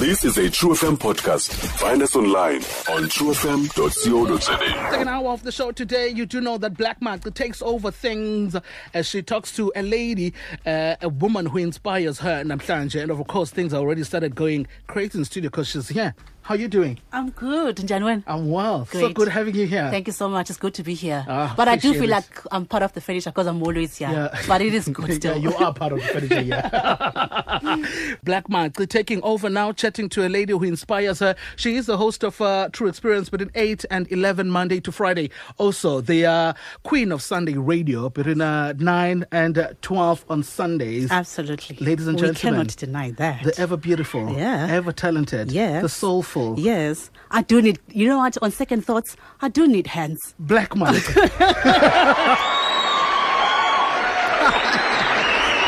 This is a True FM podcast. Find us online on truefm.co.za. Second hour of the show today, you do know that Black Market takes over things as she talks to a lady, uh, a woman who inspires her, and I'm Namhlanje. And of course, things already started going crazy in studio because she's here. How are you doing? I'm good, Njanwen. I'm well. So good having you here. Thank you so much. It's good to be here. Ah, but I do feel it. like I'm part of the furniture because I'm always here. Yeah. But it is good yeah, still. you are part of the furniture, yeah. Black Mark taking over now, chatting to a lady who inspires her. She is the host of uh, True Experience between 8 and 11 Monday to Friday. Also, the uh, queen of Sunday radio between uh, 9 and uh, 12 on Sundays. Absolutely. Ladies and we gentlemen, cannot deny that. The ever beautiful, Yeah. ever talented, Yes. the soulful, yes. I do need, you know what, on second thoughts, I do need hands. Black Mark.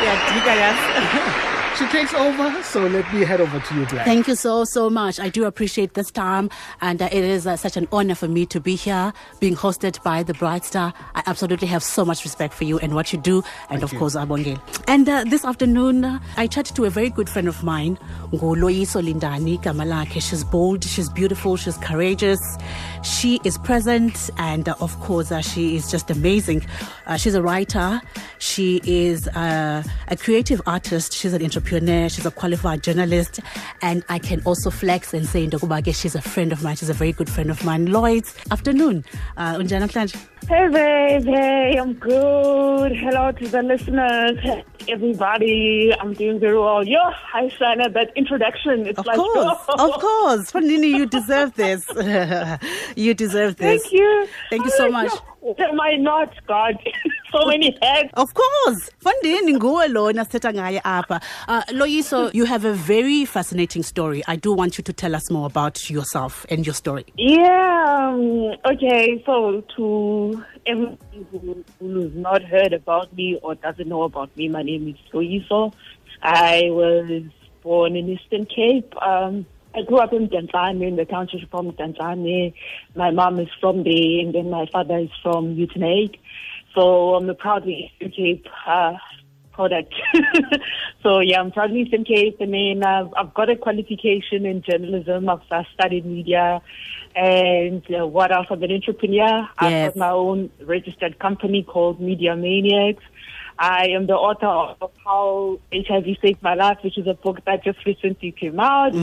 Yeah, you guys. she takes over, so let me head over to you, Black. Thank you so, so much. I do appreciate this time, and uh, it is uh, such an honor for me to be here, being hosted by the Bright Star. I absolutely have so much respect for you and what you do, and of you. course, Abongel. And uh, this afternoon, uh, I chatted to a very good friend of mine, Ngoloyiso Lindani Kamalake. She's bold, she's beautiful, she's courageous, she is present, and uh, of course, uh, she is just amazing. Uh, she's a writer, she is uh, a creative artist, she's an entrepreneur, she's a qualified journalist, and I can also flex and say, Ndokubage, she's a friend of mine, she's a very good friend of mine. Lloyd, afternoon. Uh, unjani namhlanje? Hey, babe. Hey, I'm good. Hello to the listeners. Everybody. I'm doing very well. Yo, hi, Shana. That introduction. It's Of like, course, oh, of course. Fanini, you deserve this. you deserve this. Thank you. Thank you so much. Am I not, God? so many heads. Of course. Fandini nguwe lona sithetha ngaye apha. Uh, Loyiso, you have a very fascinating story. I do want you to tell us more about yourself and your story. Yeah. Um, okay. So, to everyone who, who's not heard about me or doesn't know about me, my name is Loyiso. I was born in Eastern Cape. Um, I grew up in Tanzania, in the township from Mdantsane. My mom is from there, and then my father is from Uitenhage. So I'm a proudly Eastern Cape uh, product. so yeah, I'm proudly Eastern Cape, and then I've, I've got a qualification in journalism. I've studied media, and uh, what else? I'm an entrepreneur. I've got my own registered company called Media Maniacs. I am the author of How HIV Saved My Life, which is a book that just recently came out.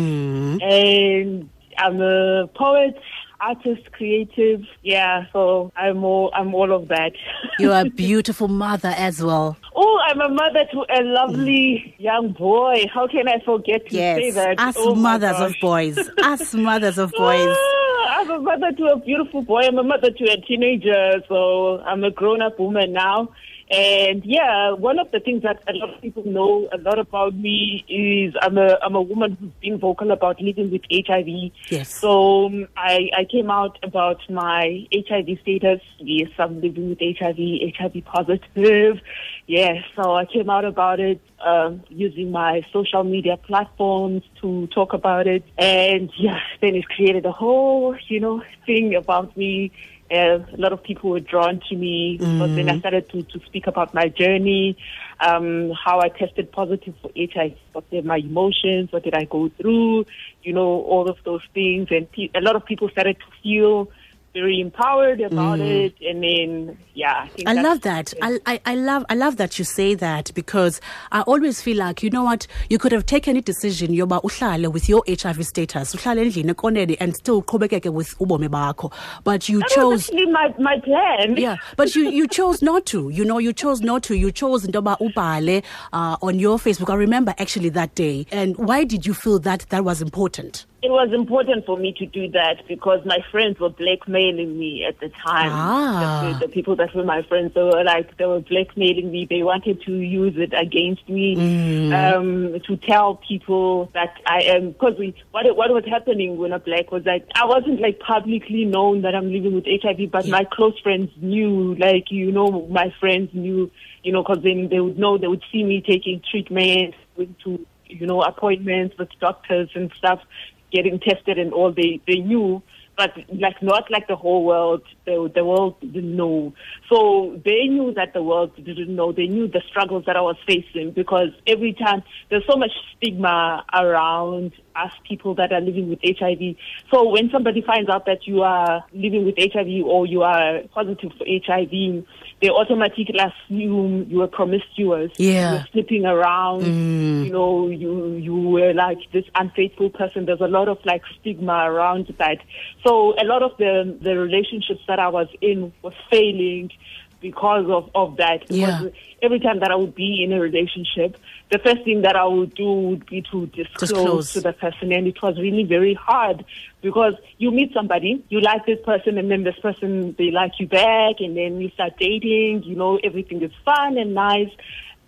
And I'm a poet, artist, creative. Yeah, so I'm all I'm all of that. You're a beautiful mother as well. oh, I'm a mother to a lovely young boy. How can I forget to say that? Us Oh mothers of boys. Us mothers of boys. Ah, I'm a mother to a beautiful boy. I'm a mother to a teenager, so I'm a grown-up woman now. And yeah, one of the things that a lot of people know a lot about me is I'm a I'm a woman who's been vocal about living with HIV. Yes. So um, I I came out about my HIV status. Yes, I'm living with HIV, HIV positive. Yes, so I came out about it um, using my social media platforms to talk about it, and yeah, then it created a whole you know thing about me. Uh, a lot of people were drawn to me, but then I started to, to speak about my journey, um, how I tested positive for HIV, what were my emotions, what did I go through, you know, all of those things. And pe- a lot of people started to feel very empowered about it. And then, yeah, I, think I love that. I, I, I love I love that you say that because I always feel like you know what you could have taken a decision yoba uhlale with your HIV status uhlale endlini ekoneni and still uqhubekeke with ubomi bakho but you That was chose actually my, my plan. yeah but you you chose not to you know you chose not to you chose ntoba ubhale uh, on your Facebook I remember actually that day and why did you feel that that was important It was important for me to do that because my friends were blackmailing me at the time. Ah. The, the people that were my friends, they were like, they were blackmailing me. They wanted to use it against me, um, to tell people that I am, because we, what, what was happening when a black was like, I wasn't like publicly known that I'm living with HIV, but my close friends knew, like, you know, my friends knew, you know, because then they would know, they would see me taking treatment, going to, you know, appointments with doctors and stuff, getting tested and all. They, they knew. but like not like the whole world. The, the world didn't know. So they knew that the world didn't know. They knew the struggles that I was facing because every time there's so much stigma around us people that are living with HIV. So when somebody finds out that you are living with HIV or you are positive for HIV, they automatically assume you were promiscuous. Yeah. You were sleeping around. Mm. You know, you you were like this unfaithful person. There's a lot of like stigma around that. So a lot of the the relationships that I was in was failing because of, of that. Because Yeah. every time that I would be in a relationship, the first thing that I would do would be to disclose, Disclose. to the person, and it was really very hard because you meet somebody, you like this person, and then this person they like you back, and then you start dating. You know, everything is fun and nice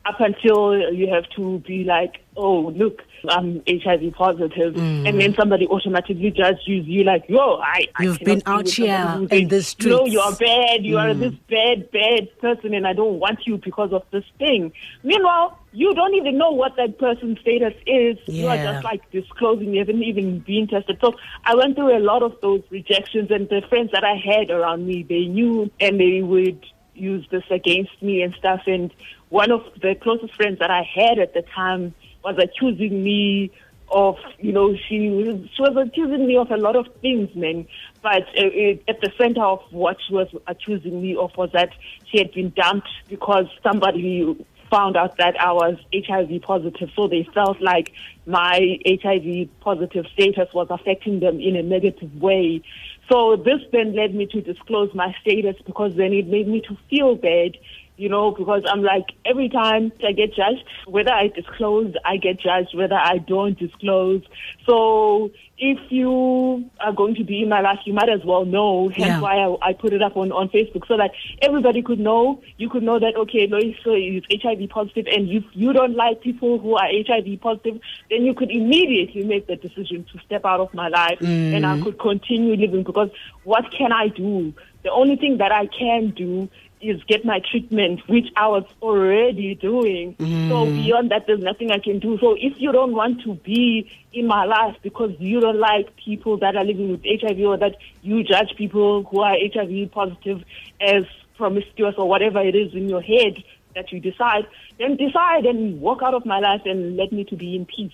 up until you have to be like, oh, look, I'm HIV positive, mm. and then somebody automatically just judges you like, yo, I, I You've cannot been out here in the No, streets." you are bad. You are mm. this bad, bad person, and I don't want you because of this thing. Meanwhile, you don't even know what that person's status is. You are just like disclosing. You haven't even been tested. So I went through a lot of those rejections, and the friends that I had around me, they knew, and they would use this against me and stuff. And one of the closest friends that I had at the time was accusing me of, you know, she was, she was accusing me of a lot of things, man. But uh, it, at the center of what she was accusing me of was that she had been dumped because somebody found out that I was HIV positive. So they felt like my HIV positive status was affecting them in a negative way. So this then led me to disclose my status because then it made me to feel bad you know, because I'm like, every time I get judged, whether I disclose, I get judged, whether I don't disclose. So if you are going to be in my life, you might as well know. Hence Yeah. why I, I put it up on, on Facebook so that everybody could know. You could know that, okay, Loyiso is HIV positive and if you don't like people who are HIV positive, then you could immediately make the decision to step out of my life and I mm. could continue living because what can I do? The only thing that I can do is get my treatment, which I was already doing. So mm. beyond that, there's nothing I can do. So if you don't want to be in my life because you don't like people that are living with HIV or that you judge people who are HIV positive as promiscuous or whatever it is in your head that you decide, then decide and walk out of my life and let me to be in peace.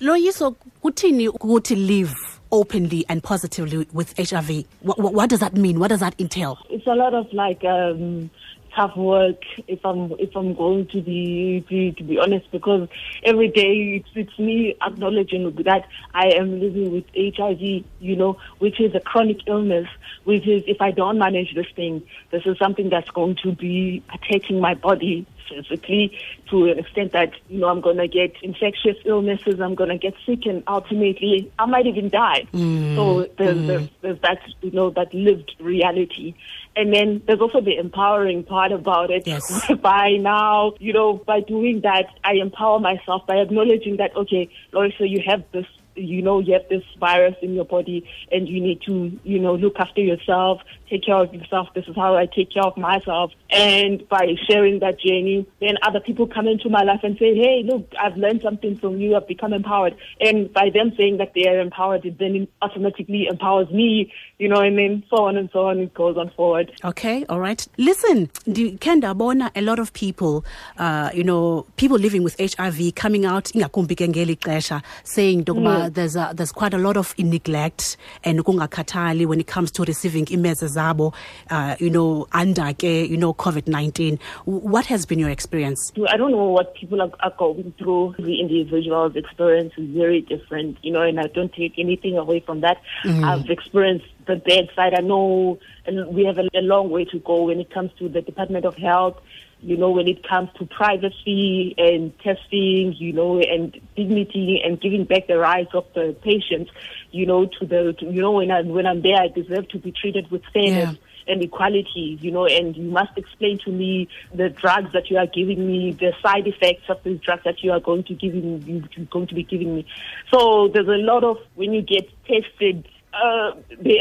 Loyiso, kuthini ukuthi live openly and positively with HIV? What, what, does that mean? What does that entail? it's a lot of like um tough work if i'm if i'm going to be, be to be honest because every day it's, it's me acknowledging that i am living with hiv you know which is a chronic illness which is if i don't manage this thing this is something that's going to be attacking my body physically to an extent that you know I'm going to get infectious illnesses, I'm going to get sick, and ultimately I might even die. Mm. So there's, there's mm. there's that you know that lived reality, and then there's also the empowering part about it. Yes. By now, you know, by doing that, I empower myself by acknowledging that okay, Larissa, you have this you know you have this virus in your body and you need to you know look after yourself take care of yourself. This is how i take care of myself. And by sharing that journey then other people come into my life and say hey look i've learned something from you. I've become empowered. And by them saying that they are empowered it then automatically empowers me you know and then so on and so on it goes on forward. Okay, all right. Listen, Kenda ndabona a lot of people, uh, you know, people living with HIV coming out, ingakumbi ke ngeli xesha, saying into yokuba there's, a, there's quite a lot of neglect and ukungakhathali when it comes to receiving iimeze zabo, uh, you know, under you know, COVID-19. What has been your experience? I don't know what people are, are going through. The individual's experience is very different, you know, and I don't take anything away from that. I've experienced the bad side. I know and we have a, a long way to go when it comes to the Department of Health, you know, when it comes to privacy and testing, you know, and dignity and giving back the rights of the patients, you know, to the, to, you know, when I'm, when I'm there, I deserve to be treated with fairness. Yeah and equality, you know, and you must explain to me the drugs that you are giving me, the side effects of the drugs that you are going to give me, you're going to be giving me. So there's a lot of when you get tested, uh, they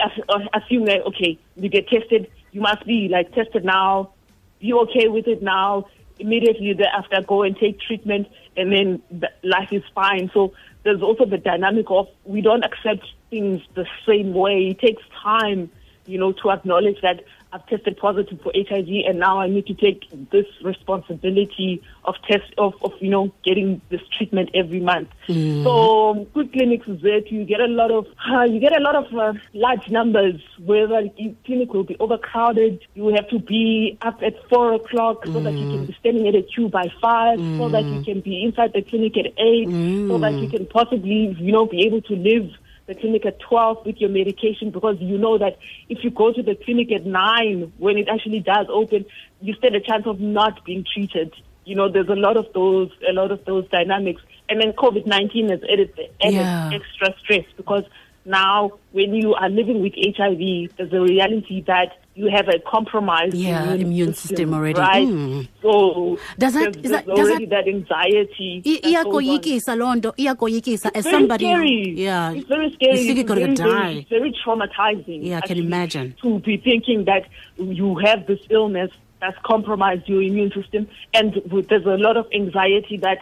assume that okay, you get tested, you must be like tested now, be okay with it now. Immediately thereafter, go and take treatment, and then life is fine. So there's also the dynamic of we don't accept things the same way. It takes time, you know, to acknowledge that I've tested positive for HIV and now I need to take this responsibility of test of, of you know getting this treatment every month. Mm-hmm. So good clinics is that you get a lot of uh, you get a lot of uh, large numbers where the clinic will be overcrowded. You have to be up at four o'clock so that you can be standing at a queue by 5 so that you can be inside the clinic at eight so that you can possibly you know be able to live the clinic at 12 with your medication because you know that if you go to the clinic at 9 when it actually does open, you stand a chance of not being treated. You know, there's a lot of those, a lot of those dynamics. And then COVID-19 has added, added Yeah. extra stress because now when you are living with HIV, there's a reality that you have a compromised Yeah, immune system already. right? Mm. So Does that- there's, is that- there's does already that, anxiety. I- that goes on. iyakoyikisa loo nto iyakoyikisa as somebody scary. yeah it's very scary. you think you're gonna very, die Very, very traumatizing. Yeah, I can imagine. To be thinking that you have this illness that's compromised your immune system, and there's a lot of anxiety that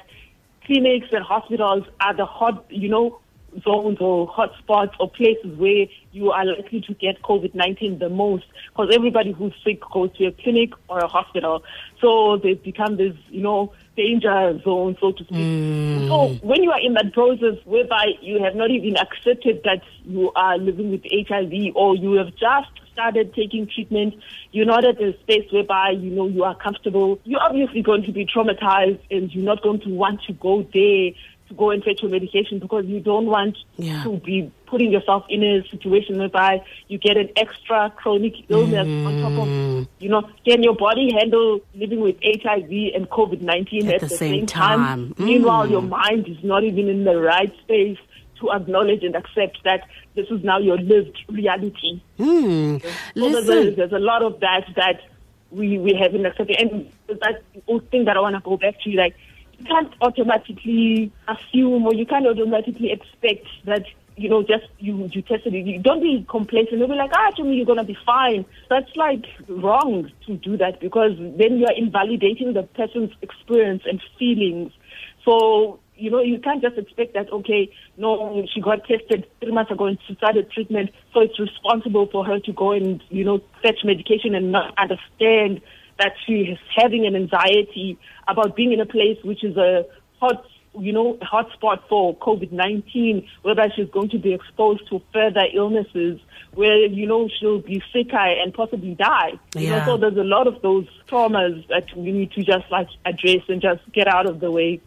clinics and hospitals are the hot, you know, zones or hotspots or places where you are likely to get COVID-19 the most because everybody who's sick goes to a clinic or a hospital. So they've become this, you know, danger zone, so to speak. Mm. So when you are in that process whereby you have not even accepted that you are living with HIV or you have just started taking treatment, you're not at a space whereby you know you are comfortable. You're obviously going to be traumatized and you're not going to want to go there to go and fetch your medication because you don't want Yeah. to be putting yourself in a situation whereby you get an extra chronic illness on top of, you know, can your body handle living with HIV and COVID-19 At at, the the, same same, time? time. Meanwhile, Mm. your mind is not even in the right space to acknowledge and accept that this is now your lived reality. Hmm. So there's a, Listen, there's a lot of that that we, we haven't accepted. And that's that thing that I want to go back to, like, can't automatically assume or you can't automatically expect that, you know, just you, you tested it. You don't be complacent. You'll be like, ah, to me, you're to be fine. That's like wrong to do that because then you're invalidating the person's experience and feelings. So, you know, you can't just expect that, okay, no, she got tested three months ago and she started treatment, so it's responsible for her to go and, you know, fetch medication and not understand that she is having an anxiety about being in a place which is a hot, you know, hotspot for COVID-19, whether she's going to be exposed to further illnesses where, you know, she'll be sicker and possibly die. You know, Yeah. so there's a lot of those traumas that we need to just like address and just get out of the way.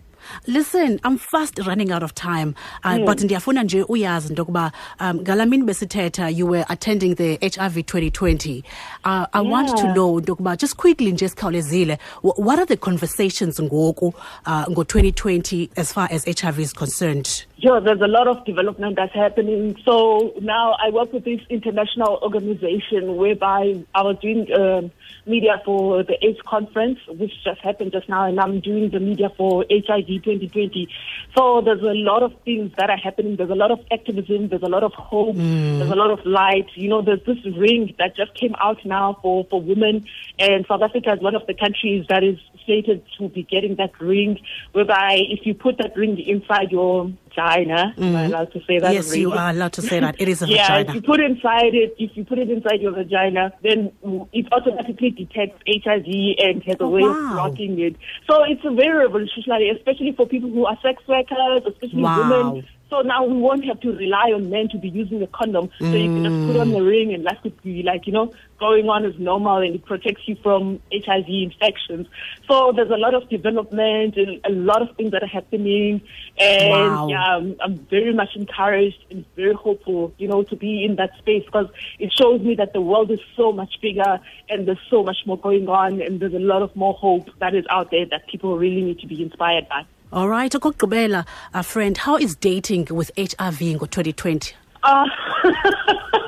Listen i'm fast running out of time uh, but ndiyafuna nje uyazi into yokuba um ngala mini besithetha you were attending the hiv 2020 uh, i want to know into yokuba just quickly nje sikhawulezile wh- what are the conversations ngoku uh, ngo-2020 as far as hiv is concerned Yeah, there's a lot of development that's happening. So now I work with this international organization whereby I was doing um, media for the AIDS conference, which just happened just now, and I'm doing the media for HIV 2020. So there's a lot of things that are happening. There's a lot of activism. There's a lot of hope. There's a lot of light. You know, there's this ring that just came out now for, for women, and South Africa is one of the countries that is slated to be getting that ring, whereby if you put that ring inside your vagina, am I mm. allowed to say that? yes you are allowed to say that it is a yeah, vagina if you put inside it, if you put it inside your vagina, then it automatically detects HIV and has a Oh, way wow. of blocking it. So it's a very revolutionary, especially for people who are sex workers, especially Wow. women. So now we won't have to rely on men to be using a condom. So you can just put on the mm. ring and life could be like, you know, going on as normal and it protects you from HIV infections. So there's a lot of development and a lot of things that are happening. And Wow. yeah, I'm, I'm very much encouraged and very hopeful, you know, to be in that space because it shows me that the world is so much bigger and there's so much more going on and there's a lot of more hope that is out there that people really need to be inspired by. All right okokugqibela a friend how is dating with hiv in 2020? Uh,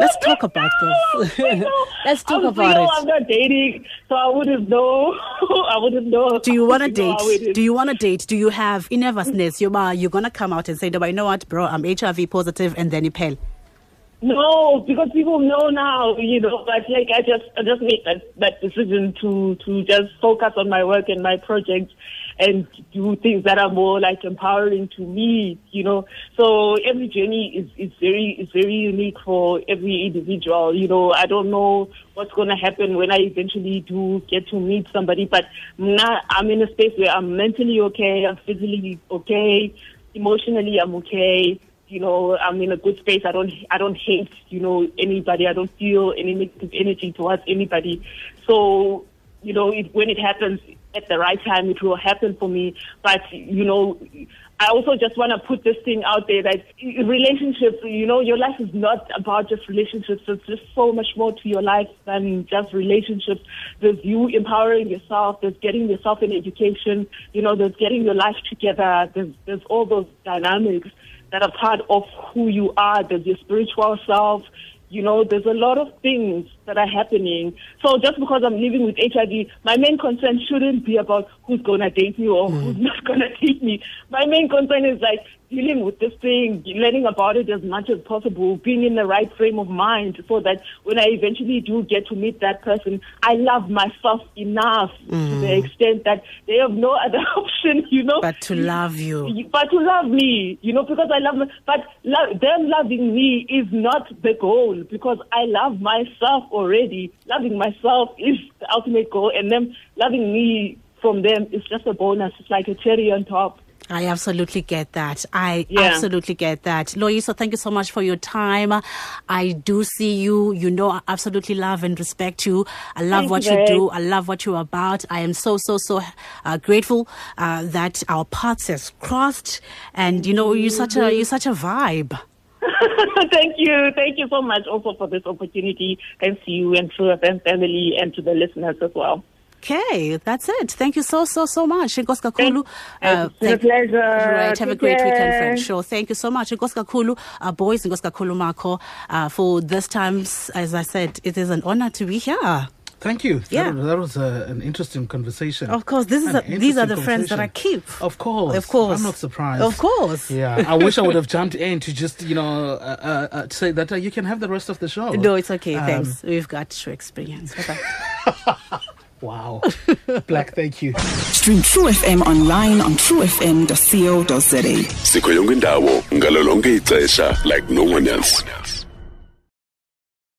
Let's talk about this. Let's talk I'm about single, it. I'm not dating, so I wouldn't know. I wouldn't know. Do you want to know how it date? Do you want to date? Do you have nervousness? You're, you're going to come out and say, "No, you know what, bro? I'm HIV positive," and then you pay. No, because people know now, you know, but like I just I just made that, that decision to to just focus on my work and my projects and do things that are more like empowering to me, you know. So every journey is, is very is very unique for every individual. You know, I don't know what's gonna happen when I eventually do get to meet somebody, but now I'm in a space where I'm mentally okay, I'm physically okay, emotionally I'm okay you know, I'm in a good space. I don't, I don't hate, you know, anybody. I don't feel any negative energy towards anybody. So, you know, it, when it happens at the right time, it will happen for me. But, you know, I also just want to put this thing out there that relationships, you know, your life is not about just relationships. There's just so much more to your life than just relationships. There's you empowering yourself. There's getting yourself an education. You know, there's getting your life together. There's, there's all those dynamics that are part of who you are. There's your spiritual self. You know, there's a lot of things that are happening. So just because I'm living with HIV, my main concern shouldn't be about who's going to date me or mm. who's not going to date me. My main concern is like, dealing with this thing, learning about it as much as possible, being in the right frame of mind so that when I eventually do get to meet that person, I love myself enough mm. to the mm. extent that they have no other option, you know. But to love you. But to love me, you know, because I love. But them loving me is not the goal because I love myself already. Loving myself is the ultimate goal and them loving me from them is just a bonus. It's like a cherry on top. I absolutely get that. I yeah. absolutely get that. Loyiso, thank you so much for your time. I do see you. You know, I absolutely love and respect you. I love thank what you, you do. I love what you're about. I am so, so, so uh, grateful uh, that our paths has crossed. And, you know, you're such a, you're such a vibe. thank you. Thank you so much also for this opportunity. Thanks to you and to the family and to the listeners as well. Okay, that's it. Thank you so, so, so much. Nkosi kakhulu. Uh, a pleasure. Right, have a great weekend, friend. Sure. Thank you so much. Nkosi kakhulu, uh, boys, Nkosi kakhulu Marco, uh, for this times, as I said, it is an honor to be here. Thank you. Yeah. That, that was uh, an interesting conversation. Of course, this is a, these are the friends that I keep. Of course. Of course. I'm not surprised. Of course. Yeah. I wish I would have jumped in to just, you know, uh, uh, uh say that uh, you can have the rest of the show. No, it's okay. Um, Thanks. We've got true experience. Okay. Wow. Black, thank you. Stream True FM online on truefm.co.za. Sikho yonke indawo ngalo ixesha like no one else.